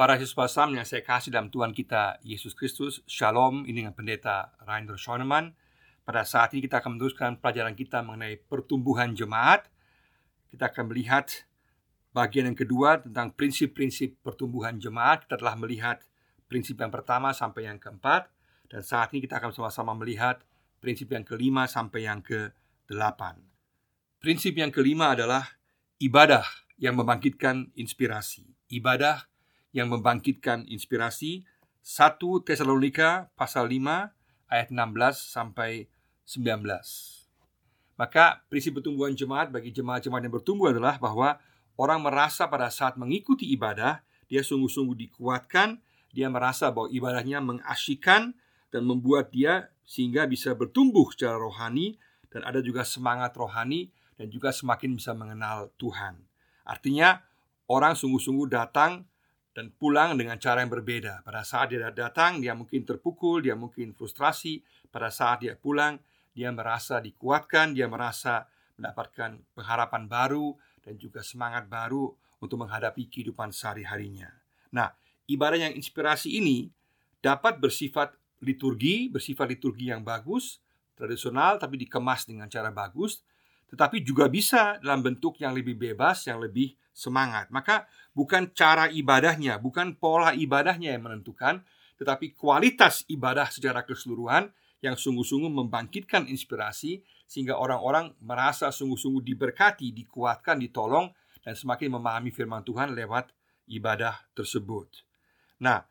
Para siswa Sam yang saya kasih dalam Tuhan kita Yesus Kristus, Shalom, ini dengan pendeta Rainer Schoenemann. Pada saat ini kita akan meneruskan pelajaran kita mengenai pertumbuhan jemaat. Kita akan melihat bagian yang kedua tentang prinsip-prinsip pertumbuhan jemaat. Kita telah melihat prinsip yang pertama sampai yang keempat. Dan saat ini kita akan sama-sama melihat prinsip yang kelima sampai yang ke delapan. Prinsip yang kelima adalah ibadah yang membangkitkan inspirasi. Ibadah yang membangkitkan inspirasi 1 Tesalonika pasal 5 ayat 16 sampai 19. Maka prinsip pertumbuhan jemaat bagi jemaat-jemaat yang bertumbuh adalah bahwa orang merasa pada saat mengikuti ibadah dia sungguh-sungguh dikuatkan, dia merasa bahwa ibadahnya mengasyikan dan membuat dia sehingga bisa bertumbuh secara rohani dan ada juga semangat rohani dan juga semakin bisa mengenal Tuhan. Artinya orang sungguh-sungguh datang dan pulang dengan cara yang berbeda. Pada saat dia datang, dia mungkin terpukul, dia mungkin frustrasi. Pada saat dia pulang, dia merasa dikuatkan, dia merasa mendapatkan pengharapan baru dan juga semangat baru untuk menghadapi kehidupan sehari-harinya. Nah, ibadah yang inspirasi ini dapat bersifat liturgi, bersifat liturgi yang bagus, tradisional tapi dikemas dengan cara bagus, tetapi juga bisa dalam bentuk yang lebih bebas, yang lebih semangat. Maka bukan cara ibadahnya, bukan pola ibadahnya yang menentukan, tetapi kualitas ibadah secara keseluruhan yang sungguh-sungguh membangkitkan inspirasi sehingga orang-orang merasa sungguh-sungguh diberkati, dikuatkan, ditolong dan semakin memahami firman Tuhan lewat ibadah tersebut. Nah,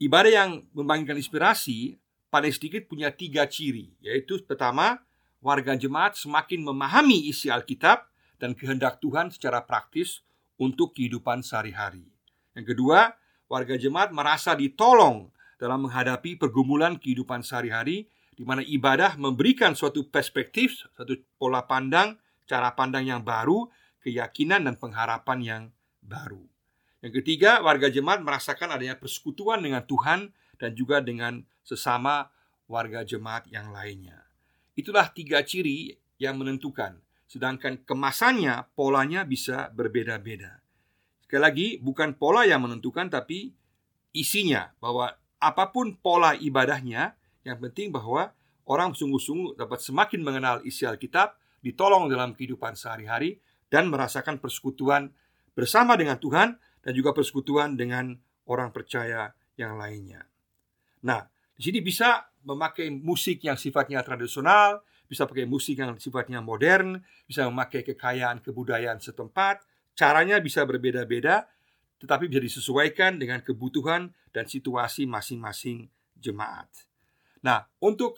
ibadah yang membangkitkan inspirasi paling sedikit punya tiga ciri, yaitu pertama, warga jemaat semakin memahami isi Alkitab dan kehendak Tuhan secara praktis untuk kehidupan sehari-hari. Yang kedua, warga jemaat merasa ditolong dalam menghadapi pergumulan kehidupan sehari-hari di mana ibadah memberikan suatu perspektif, suatu pola pandang, cara pandang yang baru, keyakinan dan pengharapan yang baru. Yang ketiga, warga jemaat merasakan adanya persekutuan dengan Tuhan dan juga dengan sesama warga jemaat yang lainnya. Itulah tiga ciri yang menentukan sedangkan kemasannya, polanya bisa berbeda-beda. Sekali lagi, bukan pola yang menentukan, tapi isinya. Bahwa apa pun pola ibadahnya, yang penting bahwa orang sungguh-sungguh dapat semakin mengenal isi Alkitab, ditolong dalam kehidupan sehari-hari, dan merasakan persekutuan bersama dengan Tuhan, dan juga persekutuan dengan orang percaya yang lainnya. Nah, di sini bisa memakai musik yang sifatnya tradisional, bisa pakai musik yang sifatnya modern, bisa memakai kekayaan kebudayaan setempat. Caranya bisa berbeda-beda, tetapi bisa disesuaikan dengan kebutuhan dan situasi masing-masing jemaat. Nah, untuk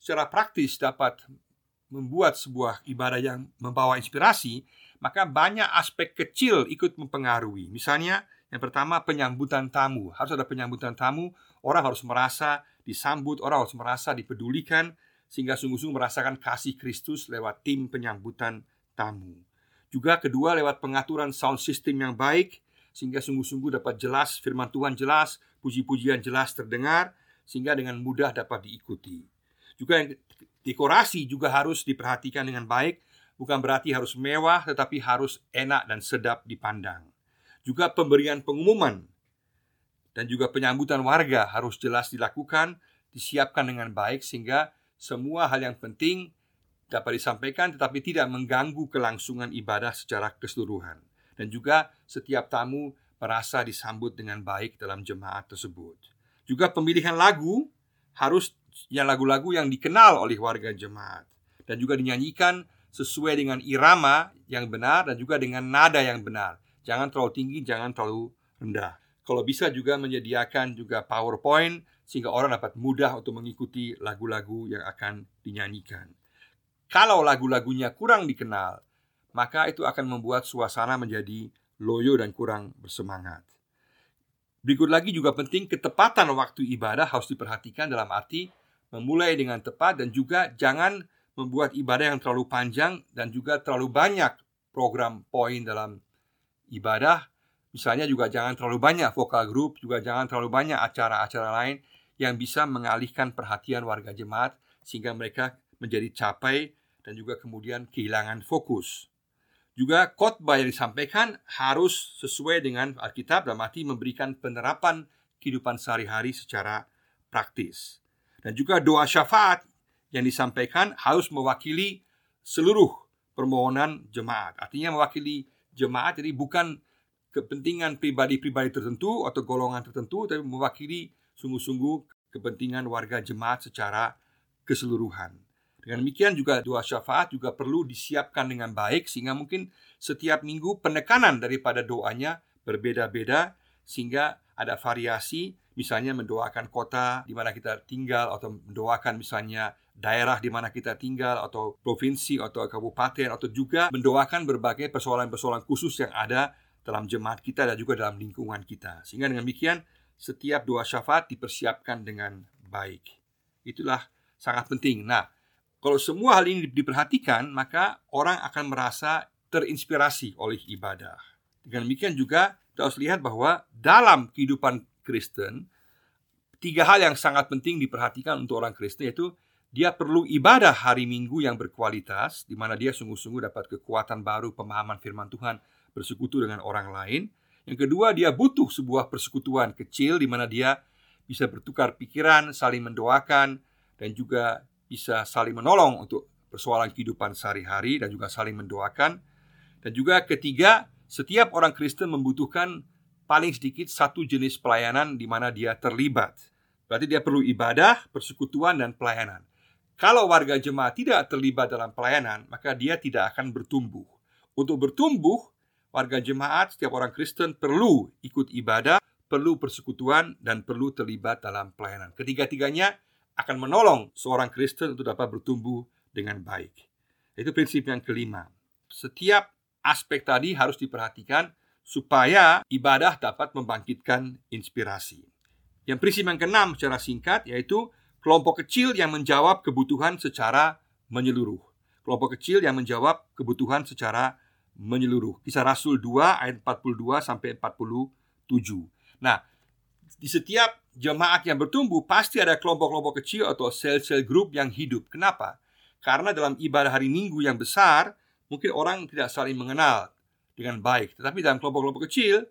secara praktis dapat membuat sebuah ibadah yang membawa inspirasi, maka banyak aspek kecil ikut mempengaruhi. Misalnya, yang pertama penyambutan tamu. Harus ada penyambutan tamu, orang harus merasa disambut, orang harus merasa dipedulikan, sehingga sungguh-sungguh merasakan kasih Kristus lewat tim penyambutan tamu. Juga kedua lewat pengaturan sound system yang baik sehingga sungguh-sungguh dapat jelas firman Tuhan jelas, puji-pujian jelas terdengar sehingga dengan mudah dapat diikuti. Juga yang dekorasi juga harus diperhatikan dengan baik, bukan berarti harus mewah tetapi harus enak dan sedap dipandang. Juga pemberian pengumuman dan juga penyambutan warga harus jelas dilakukan, disiapkan dengan baik sehingga semua hal yang penting dapat disampaikan tetapi tidak mengganggu kelangsungan ibadah secara keseluruhan. Dan juga setiap tamu merasa disambut dengan baik dalam jemaat tersebut. Juga pemilihan lagu harus yang lagu-lagu yang dikenal oleh warga jemaat dan juga dinyanyikan sesuai dengan irama yang benar dan juga dengan nada yang benar. Jangan terlalu tinggi, jangan terlalu rendah. Kalau bisa juga menyediakan juga PowerPoint sehingga orang dapat mudah untuk mengikuti lagu-lagu yang akan dinyanyikan. Kalau lagu-lagunya kurang dikenal, maka itu akan membuat suasana menjadi loyo dan kurang bersemangat. Berikut lagi juga penting ketepatan waktu ibadah harus diperhatikan dalam arti memulai dengan tepat dan juga jangan membuat ibadah yang terlalu panjang dan juga terlalu banyak program poin dalam ibadah. Misalnya juga jangan terlalu banyak vokal grup, juga jangan terlalu banyak acara-acara lain yang bisa mengalihkan perhatian warga jemaat sehingga mereka menjadi capai dan juga kemudian kehilangan fokus. Juga khotbah yang disampaikan harus sesuai dengan Alkitab dan mati memberikan penerapan kehidupan sehari-hari secara praktis. Dan juga doa syafaat yang disampaikan harus mewakili seluruh permohonan jemaat. Artinya mewakili jemaat jadi bukan kepentingan pribadi-pribadi tertentu atau golongan tertentu tapi mewakili sungguh-sungguh kepentingan warga jemaat secara keseluruhan. Dengan demikian juga doa syafaat juga perlu disiapkan dengan baik sehingga mungkin setiap minggu penekanan daripada doanya berbeda-beda sehingga ada variasi misalnya mendoakan kota di mana kita tinggal atau mendoakan misalnya daerah di mana kita tinggal atau provinsi atau kabupaten atau juga mendoakan berbagai persoalan-persoalan khusus yang ada dalam jemaat kita dan juga dalam lingkungan kita. Sehingga dengan demikian setiap doa syafaat dipersiapkan dengan baik. Itulah sangat penting. Nah, kalau semua hal ini diperhatikan, maka orang akan merasa terinspirasi oleh ibadah. Dengan demikian juga kita harus lihat bahwa dalam kehidupan Kristen, tiga hal yang sangat penting diperhatikan untuk orang Kristen yaitu dia perlu ibadah hari Minggu yang berkualitas, di mana dia sungguh-sungguh dapat kekuatan baru pemahaman firman Tuhan bersekutu dengan orang lain. Yang kedua, dia butuh sebuah persekutuan kecil di mana dia bisa bertukar pikiran, saling mendoakan, dan juga bisa saling menolong untuk persoalan kehidupan sehari-hari dan juga saling mendoakan. Dan juga ketiga, setiap orang Kristen membutuhkan paling sedikit satu jenis pelayanan di mana dia terlibat. Berarti dia perlu ibadah, persekutuan, dan pelayanan. Kalau warga jemaat tidak terlibat dalam pelayanan, maka dia tidak akan bertumbuh. Untuk bertumbuh, warga jemaat, setiap orang Kristen perlu ikut ibadah, perlu persekutuan, dan perlu terlibat dalam pelayanan. Ketiga-tiganya akan menolong seorang Kristen untuk dapat bertumbuh dengan baik. Itu prinsip yang kelima. Setiap aspek tadi harus diperhatikan supaya ibadah dapat membangkitkan inspirasi. Yang prinsip yang keenam secara singkat yaitu kelompok kecil yang menjawab kebutuhan secara menyeluruh. Kelompok kecil yang menjawab kebutuhan secara menyeluruh. Kisah Rasul 2 ayat 42 sampai 47. Nah, di setiap jemaat yang bertumbuh pasti ada kelompok-kelompok kecil atau sel-sel grup yang hidup. Kenapa? Karena dalam ibadah hari Minggu yang besar, mungkin orang tidak saling mengenal dengan baik. Tetapi dalam kelompok-kelompok kecil,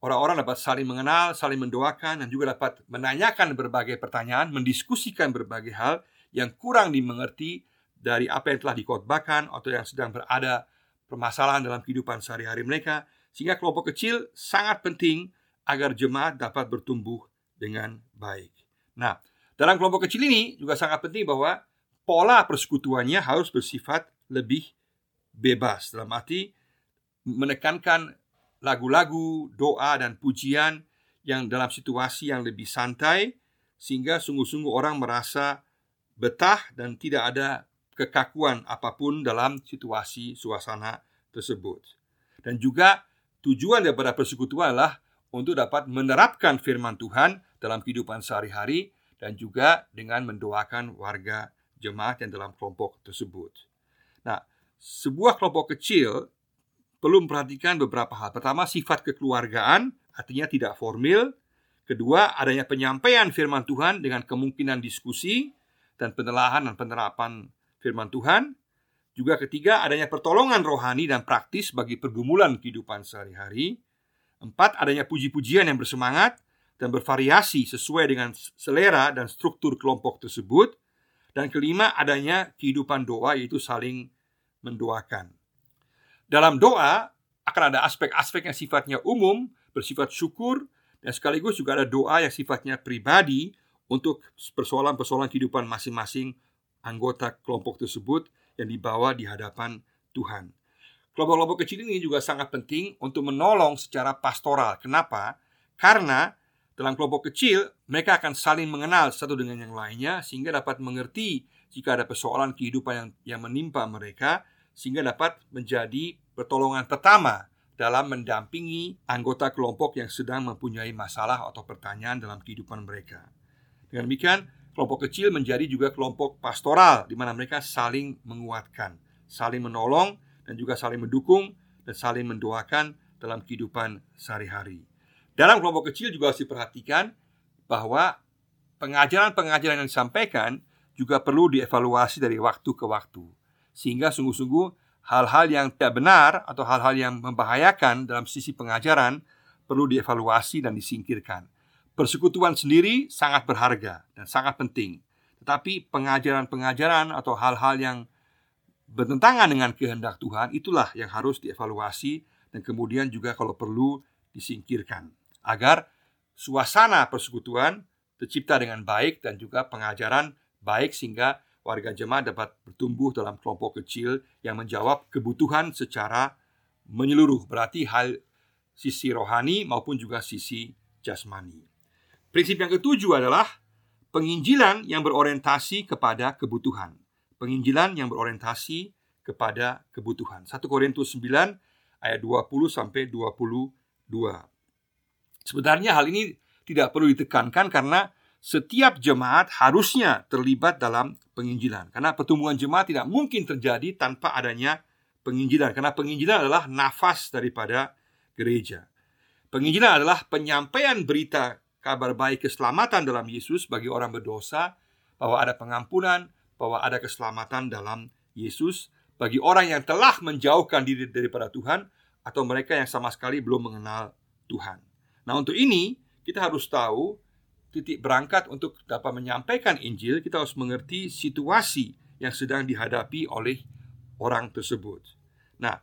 orang-orang dapat saling mengenal, saling mendoakan, dan juga dapat menanyakan berbagai pertanyaan, mendiskusikan berbagai hal yang kurang dimengerti dari apa yang telah dikotbahkan atau yang sedang berada permasalahan dalam kehidupan sehari-hari mereka. Sehingga kelompok kecil sangat penting agar jemaat dapat bertumbuh dengan baik. Nah, dalam kelompok kecil ini juga sangat penting bahwa pola persekutuannya harus bersifat lebih bebas dalam arti menekankan lagu-lagu, doa dan pujian yang dalam situasi yang lebih santai sehingga sungguh-sungguh orang merasa betah dan tidak ada kekakuan apa pun dalam situasi suasana tersebut. Dan juga tujuan daripada persekutuan adalah untuk dapat menerapkan firman Tuhan dalam kehidupan sehari-hari dan juga dengan mendoakan warga jemaat yang dalam kelompok tersebut. Nah, sebuah kelompok kecil perlu memperhatikan beberapa hal. Pertama, sifat kekeluargaan, artinya tidak formil. Kedua, adanya penyampaian firman Tuhan dengan kemungkinan diskusi dan penelahan dan penerapan firman Tuhan. Juga ketiga, adanya pertolongan rohani dan praktis bagi pergumulan kehidupan sehari-hari. Empat, adanya puji-pujian yang bersemangat dan bervariasi sesuai dengan selera dan struktur kelompok tersebut. Dan kelima, adanya kehidupan doa yaitu saling mendoakan. Dalam doa akan ada aspek-aspek yang sifatnya umum, bersifat syukur, dan sekaligus juga ada doa yang sifatnya pribadi untuk persoalan-persoalan kehidupan masing-masing anggota kelompok tersebut yang dibawa di hadapan Tuhan. Kelompok-kelompok kecil ini juga sangat penting untuk menolong secara pastoral. Kenapa? Karena dalam kelompok kecil mereka akan saling mengenal satu dengan yang lainnya sehingga dapat mengerti jika ada persoalan kehidupan yang, yang menimpa mereka sehingga dapat menjadi pertolongan pertama dalam mendampingi anggota kelompok yang sedang mempunyai masalah atau pertanyaan dalam kehidupan mereka. Dengan demikian, kelompok kecil menjadi juga kelompok pastoral di mana mereka saling menguatkan, saling menolong dan juga saling mendukung dan saling mendoakan dalam kehidupan sehari-hari. Dalam kelompok kecil juga harus diperhatikan bahwa pengajaran-pengajaran yang disampaikan juga perlu dievaluasi dari waktu ke waktu. Sehingga sungguh-sungguh hal-hal yang tidak benar atau hal-hal yang membahayakan dalam sisi pengajaran perlu dievaluasi dan disingkirkan. Persekutuan sendiri sangat berharga dan sangat penting. Tetapi pengajaran-pengajaran atau hal-hal yang bertentangan dengan kehendak Tuhan itulah yang harus dievaluasi dan kemudian juga kalau perlu disingkirkan agar suasana persekutuan tercipta dengan baik dan juga pengajaran baik sehingga warga jemaat dapat bertumbuh dalam kelompok kecil yang menjawab kebutuhan secara menyeluruh. Berarti hal sisi rohani maupun juga sisi jasmani. Prinsip yang ketujuh adalah penginjilan yang berorientasi kepada kebutuhan. Penginjilan yang berorientasi kepada kebutuhan. 1 Korintus 9 ayat 20 sampai 22. Sebenarnya hal ini tidak perlu ditekankan karena setiap jemaat harusnya terlibat dalam penginjilan. Karena pertumbuhan jemaat tidak mungkin terjadi tanpa adanya penginjilan. Karena penginjilan adalah nafas daripada gereja. Penginjilan adalah penyampaian berita kabar baik keselamatan dalam Yesus bagi orang berdosa, bahwa ada pengampunan, bahwa ada keselamatan dalam Yesus bagi orang yang telah menjauhkan diri daripada Tuhan atau mereka yang sama sekali belum mengenal Tuhan. Nah, untuk ini kita harus tahu titik berangkat untuk dapat menyampaikan Injil, kita harus mengerti situasi yang sedang dihadapi oleh orang tersebut. Nah,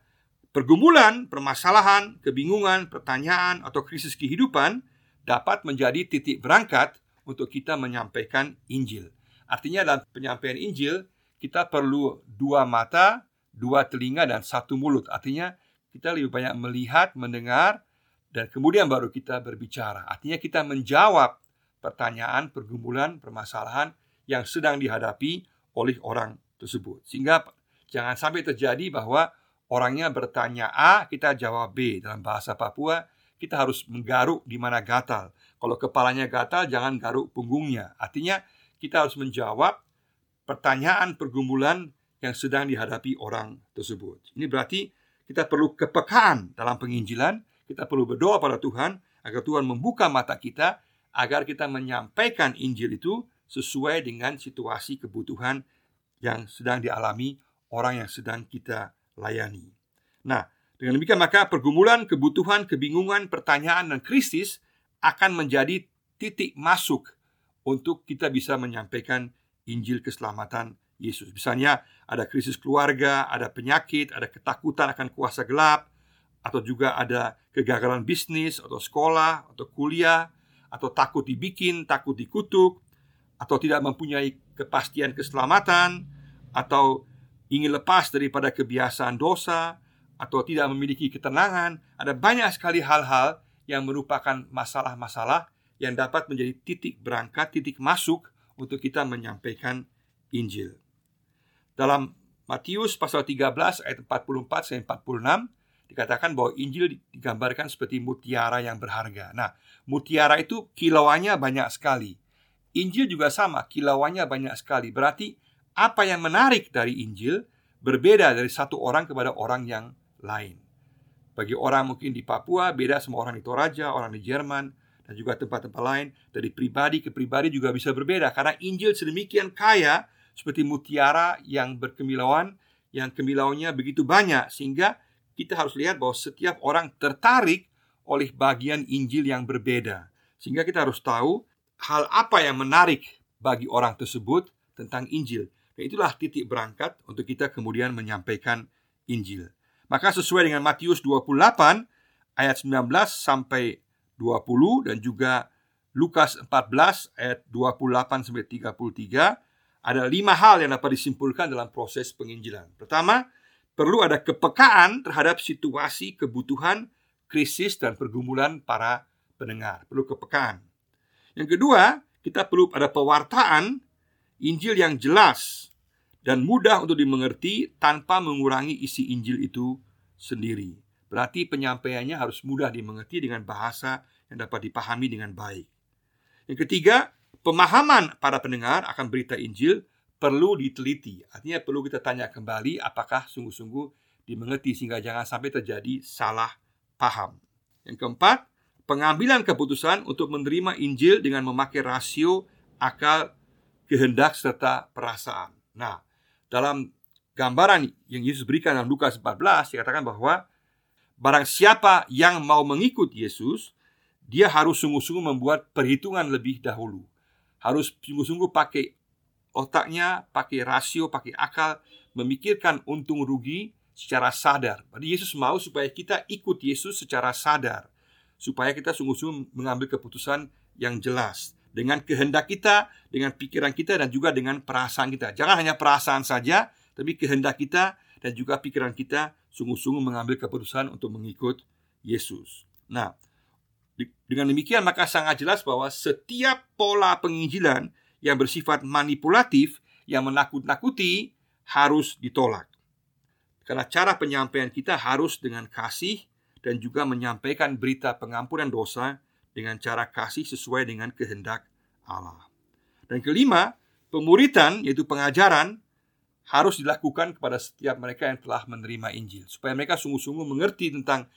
pergumulan, permasalahan, kebingungan, pertanyaan, atau krisis kehidupan dapat menjadi titik berangkat untuk kita menyampaikan Injil. Artinya dalam penyampaian Injil, kita perlu dua mata, dua telinga, dan satu mulut. Artinya kita lebih banyak melihat, mendengar, dan kemudian baru kita berbicara. Artinya kita menjawab pertanyaan, pergumulan, permasalahan yang sedang dihadapi oleh orang tersebut. Sehingga jangan sampai terjadi bahwa orangnya bertanya A, kita jawab B. Dalam bahasa Papua, kita harus menggaruk di mana gatal. Kalau kepalanya gatal, jangan garuk punggungnya. Artinya, kita harus menjawab pertanyaan pergumulan yang sedang dihadapi orang tersebut. Ini berarti kita perlu kepekaan dalam penginjilan, kita perlu berdoa pada Tuhan agar Tuhan membuka mata kita agar kita menyampaikan Injil itu sesuai dengan situasi kebutuhan yang sedang dialami orang yang sedang kita layani. Nah, dengan demikian maka pergumulan, kebutuhan, kebingungan, pertanyaan dan krisis akan menjadi titik masuk untuk kita bisa menyampaikan Injil keselamatan Yesus. Misalnya ada krisis keluarga, ada penyakit, ada ketakutan akan kuasa gelap, atau juga ada kegagalan bisnis atau sekolah atau kuliah, atau takut dibikin, takut dikutuk, atau tidak mempunyai kepastian keselamatan, atau ingin lepas daripada kebiasaan dosa, atau tidak memiliki ketenangan. Ada banyak sekali hal-hal yang merupakan masalah-masalah yang dapat menjadi titik berangkat, titik masuk untuk kita menyampaikan Injil. Dalam Matius pasal 13 ayat 44 sampai 46 dikatakan bahwa Injil digambarkan seperti mutiara yang berharga. Nah, mutiara itu kilauannya banyak sekali. Injil juga sama, kilauannya banyak sekali. Berarti apa yang menarik dari Injil berbeda dari satu orang kepada orang yang lain. Bagi orang mungkin di Papua beda sama orang di Toraja, orang di Jerman, dan juga tempat-tempat lain. Dari pribadi ke pribadi juga bisa berbeda karena Injil sedemikian kaya seperti mutiara yang berkemilauan, yang kemilauannya begitu banyak sehingga kita harus lihat bahwa setiap orang tertarik oleh bagian Injil yang berbeda. Sehingga kita harus tahu hal apa yang menarik bagi orang tersebut tentang Injil. Dan itulah titik berangkat untuk kita kemudian menyampaikan Injil. Maka sesuai dengan Matius 28 ayat 19 sampai 20 dan juga Lukas 14 ayat 28 sampai 33 ada lima hal yang dapat disimpulkan dalam proses penginjilan. Pertama, perlu ada kepekaan terhadap situasi kebutuhan, krisis, dan pergumulan para pendengar. Perlu kepekaan. Yang kedua, kita perlu ada pewartaan Injil yang jelas dan mudah untuk dimengerti tanpa mengurangi isi Injil itu sendiri. Berarti penyampaiannya harus mudah dimengerti dengan bahasa yang dapat dipahami dengan baik. Yang ketiga, pemahaman para pendengar akan berita Injil perlu diteliti. Artinya perlu kita tanya kembali apakah sungguh-sungguh dimengerti sehingga jangan sampai terjadi salah paham. Yang keempat, pengambilan keputusan untuk menerima Injil dengan memakai rasio akal, kehendak serta perasaan. Nah, dalam gambaran yang Yesus berikan dalam Lukas 14 dikatakan bahwa barang siapa yang mau mengikut Yesus, dia harus sungguh-sungguh membuat perhitungan lebih dahulu. Harus sungguh-sungguh pakai otaknya, pakai rasio, pakai akal, memikirkan untung rugi secara sadar. Jadi Yesus mau supaya kita ikut Yesus secara sadar, supaya kita sungguh-sungguh mengambil keputusan yang jelas dengan kehendak kita, dengan pikiran kita dan juga dengan perasaan kita. Jangan hanya perasaan saja, tapi kehendak kita dan juga pikiran kita sungguh-sungguh mengambil keputusan untuk mengikut Yesus. Nah, dengan demikian maka sangat jelas bahwa setiap pola penginjilan yang bersifat manipulatif yang menakut-nakuti harus ditolak. Karena cara penyampaian kita harus dengan kasih dan juga menyampaikan berita pengampunan dosa dengan cara kasih sesuai dengan kehendak Allah. Dan kelima, pemuritan yaitu pengajaran harus dilakukan kepada setiap mereka yang telah menerima Injil supaya mereka sungguh-sungguh mengerti tentang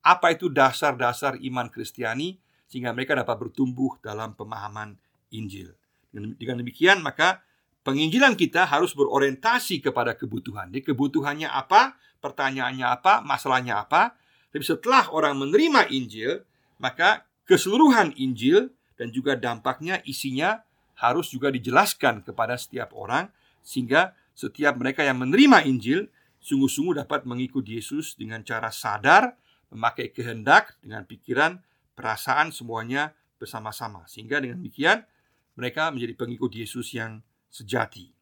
apa itu dasar-dasar iman Kristiani sehingga mereka dapat bertumbuh dalam pemahaman Injil. Dengan demikian maka penginjilan kita harus berorientasi kepada kebutuhan. Jadi kebutuhannya apa, pertanyaannya apa, masalahnya apa. Tapi setelah orang menerima Injil, maka keseluruhan Injil dan juga dampaknya isinya harus juga dijelaskan kepada setiap orang sehingga setiap mereka yang menerima Injil sungguh-sungguh dapat mengikut Yesus dengan cara sadar, memakai kehendak dengan pikiran, perasaan semuanya bersama-sama. Sehingga dengan demikian mereka menjadi pengikut Yesus yang sejati.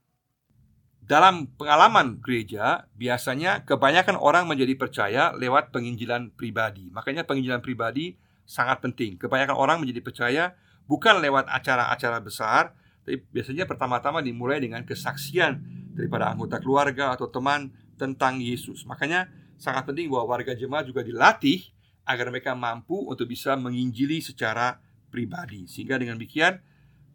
Dalam pengalaman gereja, biasanya kebanyakan orang menjadi percaya lewat penginjilan pribadi. Makanya penginjilan pribadi sangat penting. Kebanyakan orang menjadi percaya bukan lewat acara-acara besar, tapi biasanya pertama-tama dimulai dengan kesaksian daripada anggota keluarga atau teman tentang Yesus. Makanya sangat penting bahwa warga jemaat juga dilatih agar mereka mampu untuk bisa menginjili secara pribadi. Sehingga dengan demikian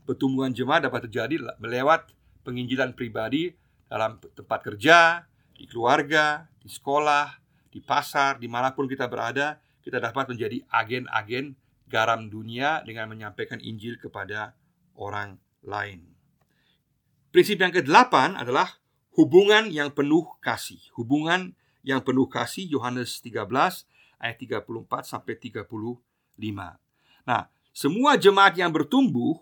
pertumbuhan jemaat dapat terjadi melewat penginjilan pribadi dalam tempat kerja, di keluarga, di sekolah, di pasar, di mana pun kita berada, kita dapat menjadi agen-agen garam dunia dengan menyampaikan Injil kepada orang lain. Prinsip yang ke-8 adalah hubungan yang penuh kasih. Hubungan yang penuh kasih Yohanes 13 ayat 34 sampai 35. Nah, semua jemaat yang bertumbuh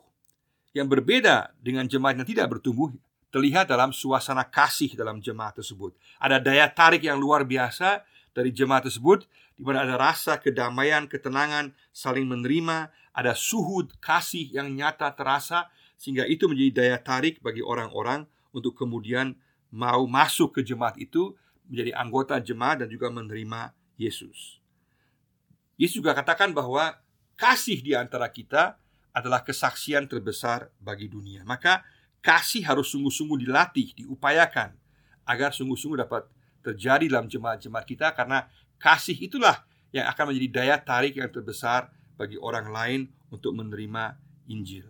yang berbeda dengan jemaat yang tidak bertumbuh terlihat dalam suasana kasih dalam jemaat tersebut. Ada daya tarik yang luar biasa dari jemaat tersebut di mana ada rasa kedamaian, ketenangan, saling menerima, ada suhu kasih yang nyata terasa sehingga itu menjadi daya tarik bagi orang-orang untuk kemudian mau masuk ke jemaat itu menjadi anggota jemaat dan juga menerima Yesus. Yesus juga katakan bahwa kasih di antara kita adalah kesaksian terbesar bagi dunia. Maka kasih harus sungguh-sungguh dilatih, diupayakan agar sungguh-sungguh dapat terjadi dalam jemaat-jemaat kita karena kasih itulah yang akan menjadi daya tarik yang terbesar bagi orang lain untuk menerima Injil.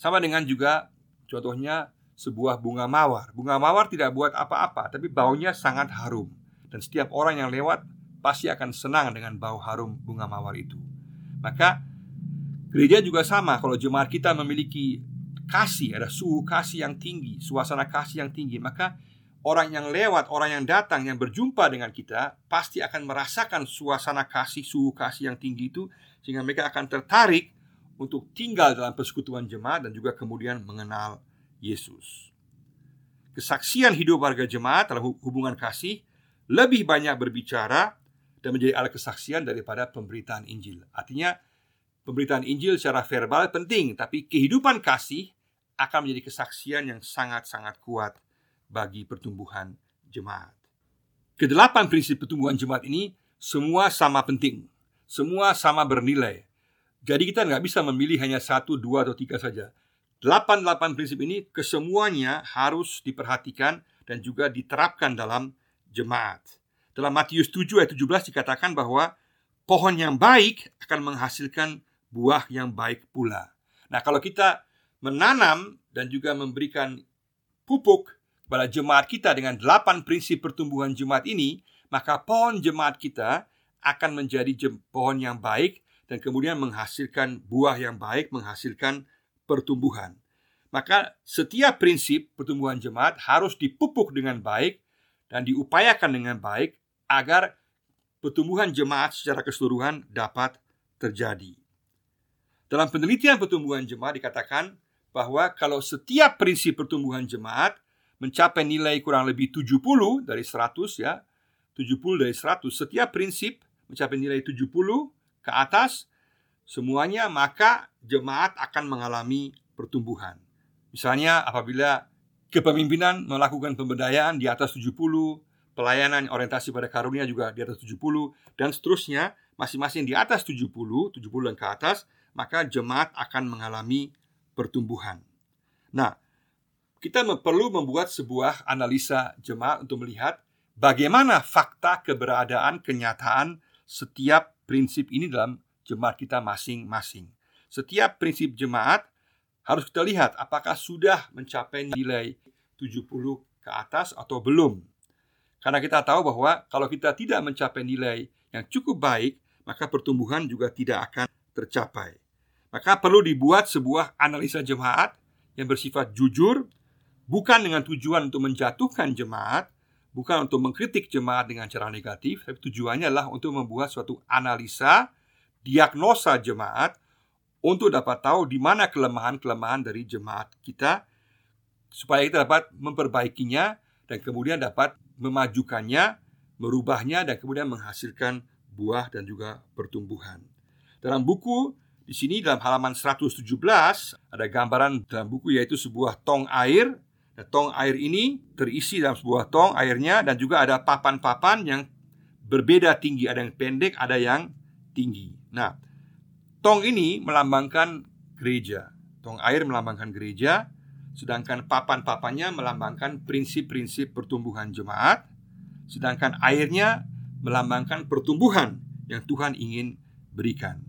Sama dengan juga contohnya sebuah bunga mawar. Bunga mawar tidak buat apa-apa, tapi baunya sangat harum. Dan setiap orang yang lewat pasti akan senang dengan bau harum bunga mawar itu. Maka gereja juga sama kalau jemaat kita memiliki kasih, ada suhu kasih yang tinggi, suasana kasih yang tinggi, maka orang yang lewat, orang yang datang, yang berjumpa dengan kita pasti akan merasakan suasana kasih, suhu kasih yang tinggi itu sehingga mereka akan tertarik untuk tinggal dalam persekutuan jemaat dan juga kemudian mengenal Yesus. Kesaksian hidup warga jemaat dalam hubungan kasih lebih banyak berbicara dan menjadi alat kesaksian daripada pemberitaan Injil. Artinya, pemberitaan Injil secara verbal penting, tapi kehidupan kasih akan menjadi kesaksian yang sangat-sangat kuat bagi pertumbuhan jemaat. Kedelapan prinsip pertumbuhan jemaat ini semua sama penting, semua sama bernilai, jadi kita nggak bisa memilih hanya satu, dua, atau tiga saja. Delapan-delapan prinsip ini kesemuanya harus diperhatikan dan juga diterapkan dalam jemaat. Dalam Matius 7 ayat 17 dikatakan bahwa pohon yang baik akan menghasilkan buah yang baik pula. Nah, kalau kita menanam dan juga memberikan pupuk kepada jemaat kita dengan delapan prinsip pertumbuhan jemaat ini, maka pohon jemaat kita akan menjadi pohon yang baik dan kemudian menghasilkan buah yang baik, menghasilkan pertumbuhan. Maka setiap prinsip pertumbuhan jemaat harus dipupuk dengan baik dan diupayakan dengan baik agar pertumbuhan jemaat secara keseluruhan dapat terjadi. Dalam penelitian pertumbuhan jemaat dikatakan bahwa kalau setiap prinsip pertumbuhan jemaat mencapai nilai kurang lebih 70 dari 100 ya, 70 dari 100, setiap prinsip mencapai nilai 70 ke atas semuanya maka jemaat akan mengalami pertumbuhan. Misalnya apabila kepemimpinan melakukan pemberdayaan di atas 70, pelayanan orientasi pada karunia juga di atas 70 dan seterusnya masing-masing di atas 70, 70 dan ke atas, maka jemaat akan mengalami pertumbuhan. Nah, kita perlu membuat sebuah analisa jemaat untuk melihat bagaimana fakta keberadaan kenyataan setiap prinsip ini dalam jemaat kita masing-masing. Setiap prinsip jemaat harus kita lihat apakah sudah mencapai nilai 70 ke atas atau belum. Karena kita tahu bahwa kalau kita tidak mencapai nilai yang cukup baik, maka pertumbuhan juga tidak akan tercapai. Maka perlu dibuat sebuah analisa jemaat yang bersifat jujur, bukan dengan tujuan untuk menjatuhkan jemaat, bukan untuk mengkritik jemaat dengan cara negatif, tapi tujuannya adalah untuk membuat suatu analisa diagnosa jemaat untuk dapat tahu di mana kelemahan-kelemahan dari jemaat kita supaya kita dapat memperbaikinya dan kemudian dapat memajukannya, merubahnya dan kemudian menghasilkan buah dan juga pertumbuhan. Dalam buku di sini dalam halaman 117 ada gambaran dalam buku yaitu sebuah tong air. Tong air ini terisi dalam sebuah tong airnya dan juga ada papan-papan yang berbeda tinggi, ada yang pendek, ada yang tinggi. Nah, tong ini melambangkan gereja. Tong air melambangkan gereja, sedangkan papan-papannya melambangkan prinsip-prinsip pertumbuhan jemaat, sedangkan airnya melambangkan pertumbuhan yang Tuhan ingin berikan.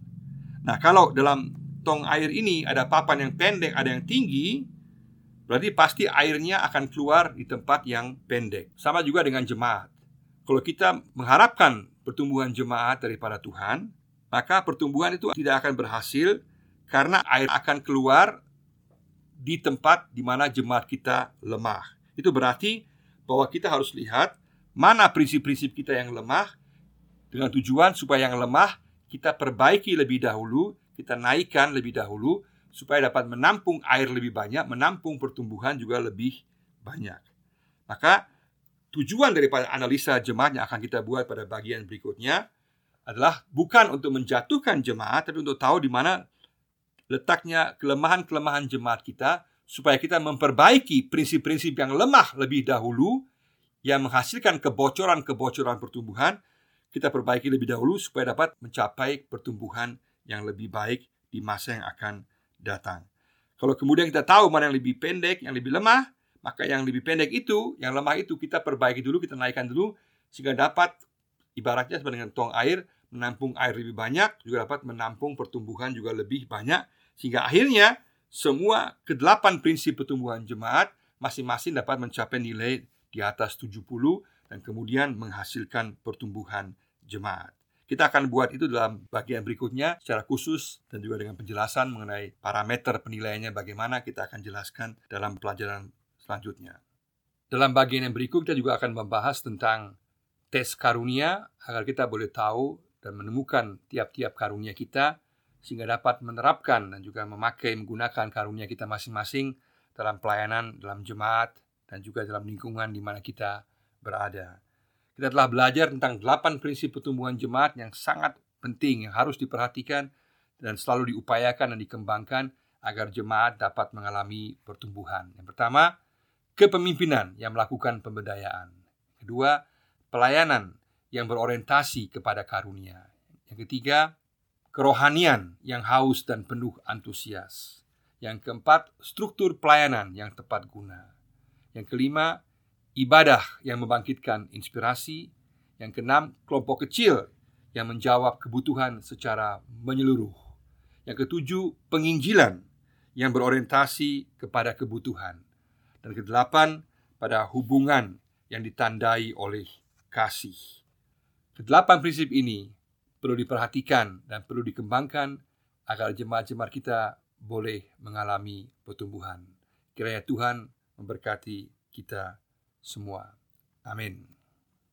Nah, kalau dalam tong air ini ada papan yang pendek, ada yang tinggi, berarti pasti airnya akan keluar di tempat yang pendek. Sama juga dengan jemaat. Kalau kita mengharapkan pertumbuhan jemaat daripada Tuhan, maka pertumbuhan itu tidak akan berhasil karena air akan keluar di tempat di mana jemaat kita lemah. Itu berarti bahwa kita harus lihat mana prinsip-prinsip kita yang lemah dengan tujuan supaya yang lemah kita perbaiki lebih dahulu, kita naikkan lebih dahulu supaya dapat menampung air lebih banyak, menampung pertumbuhan juga lebih banyak. Maka tujuan daripada analisa jemaat yang akan kita buat pada bagian berikutnya adalah bukan untuk menjatuhkan jemaat, tapi untuk tahu di mana letaknya kelemahan-kelemahan jemaat kita, supaya kita memperbaiki prinsip-prinsip yang lemah lebih dahulu, yang menghasilkan kebocoran-kebocoran pertumbuhan, kita perbaiki lebih dahulu supaya dapat mencapai pertumbuhan yang lebih baik di masa yang akan datang. Kalau kemudian kita tahu mana yang lebih pendek, yang lebih lemah, maka yang lebih pendek itu, yang lemah itu kita perbaiki dulu, kita naikkan dulu sehingga dapat ibaratnya seperti dengan tong air menampung air lebih banyak juga dapat menampung pertumbuhan juga lebih banyak sehingga akhirnya semua kedelapan prinsip pertumbuhan jemaat masing-masing dapat mencapai nilai di atas 70 dan kemudian menghasilkan pertumbuhan jemaat. Kita akan buat itu dalam bagian berikutnya secara khusus dan juga dengan penjelasan mengenai parameter penilaiannya bagaimana kita akan jelaskan dalam pelajaran selanjutnya. Dalam bagian yang berikut kita juga akan membahas tentang tes karunia agar kita boleh tahu dan menemukan tiap-tiap karunia kita sehingga dapat menerapkan dan juga memakai menggunakan karunia kita masing-masing dalam pelayanan dalam jemaat dan juga dalam lingkungan di mana kita berada. Kita telah belajar tentang delapan prinsip pertumbuhan jemaat yang sangat penting yang harus diperhatikan dan selalu diupayakan dan dikembangkan agar jemaat dapat mengalami pertumbuhan. Yang pertama, kepemimpinan yang melakukan pemberdayaan. Kedua, pelayanan yang berorientasi kepada karunia. Yang ketiga, kerohanian yang haus dan penuh antusias. Yang keempat, struktur pelayanan yang tepat guna. Yang kelima, ibadah yang membangkitkan inspirasi. Yang keenam, kelompok kecil yang menjawab kebutuhan secara menyeluruh. Yang ketujuh, penginjilan yang berorientasi kepada kebutuhan. Dan kedelapan, pada hubungan yang ditandai oleh kasih. Kedelapan prinsip ini perlu diperhatikan dan perlu dikembangkan agar jemaat-jemaat kita boleh mengalami pertumbuhan. Kiranya Tuhan memberkati kita semua. Amin.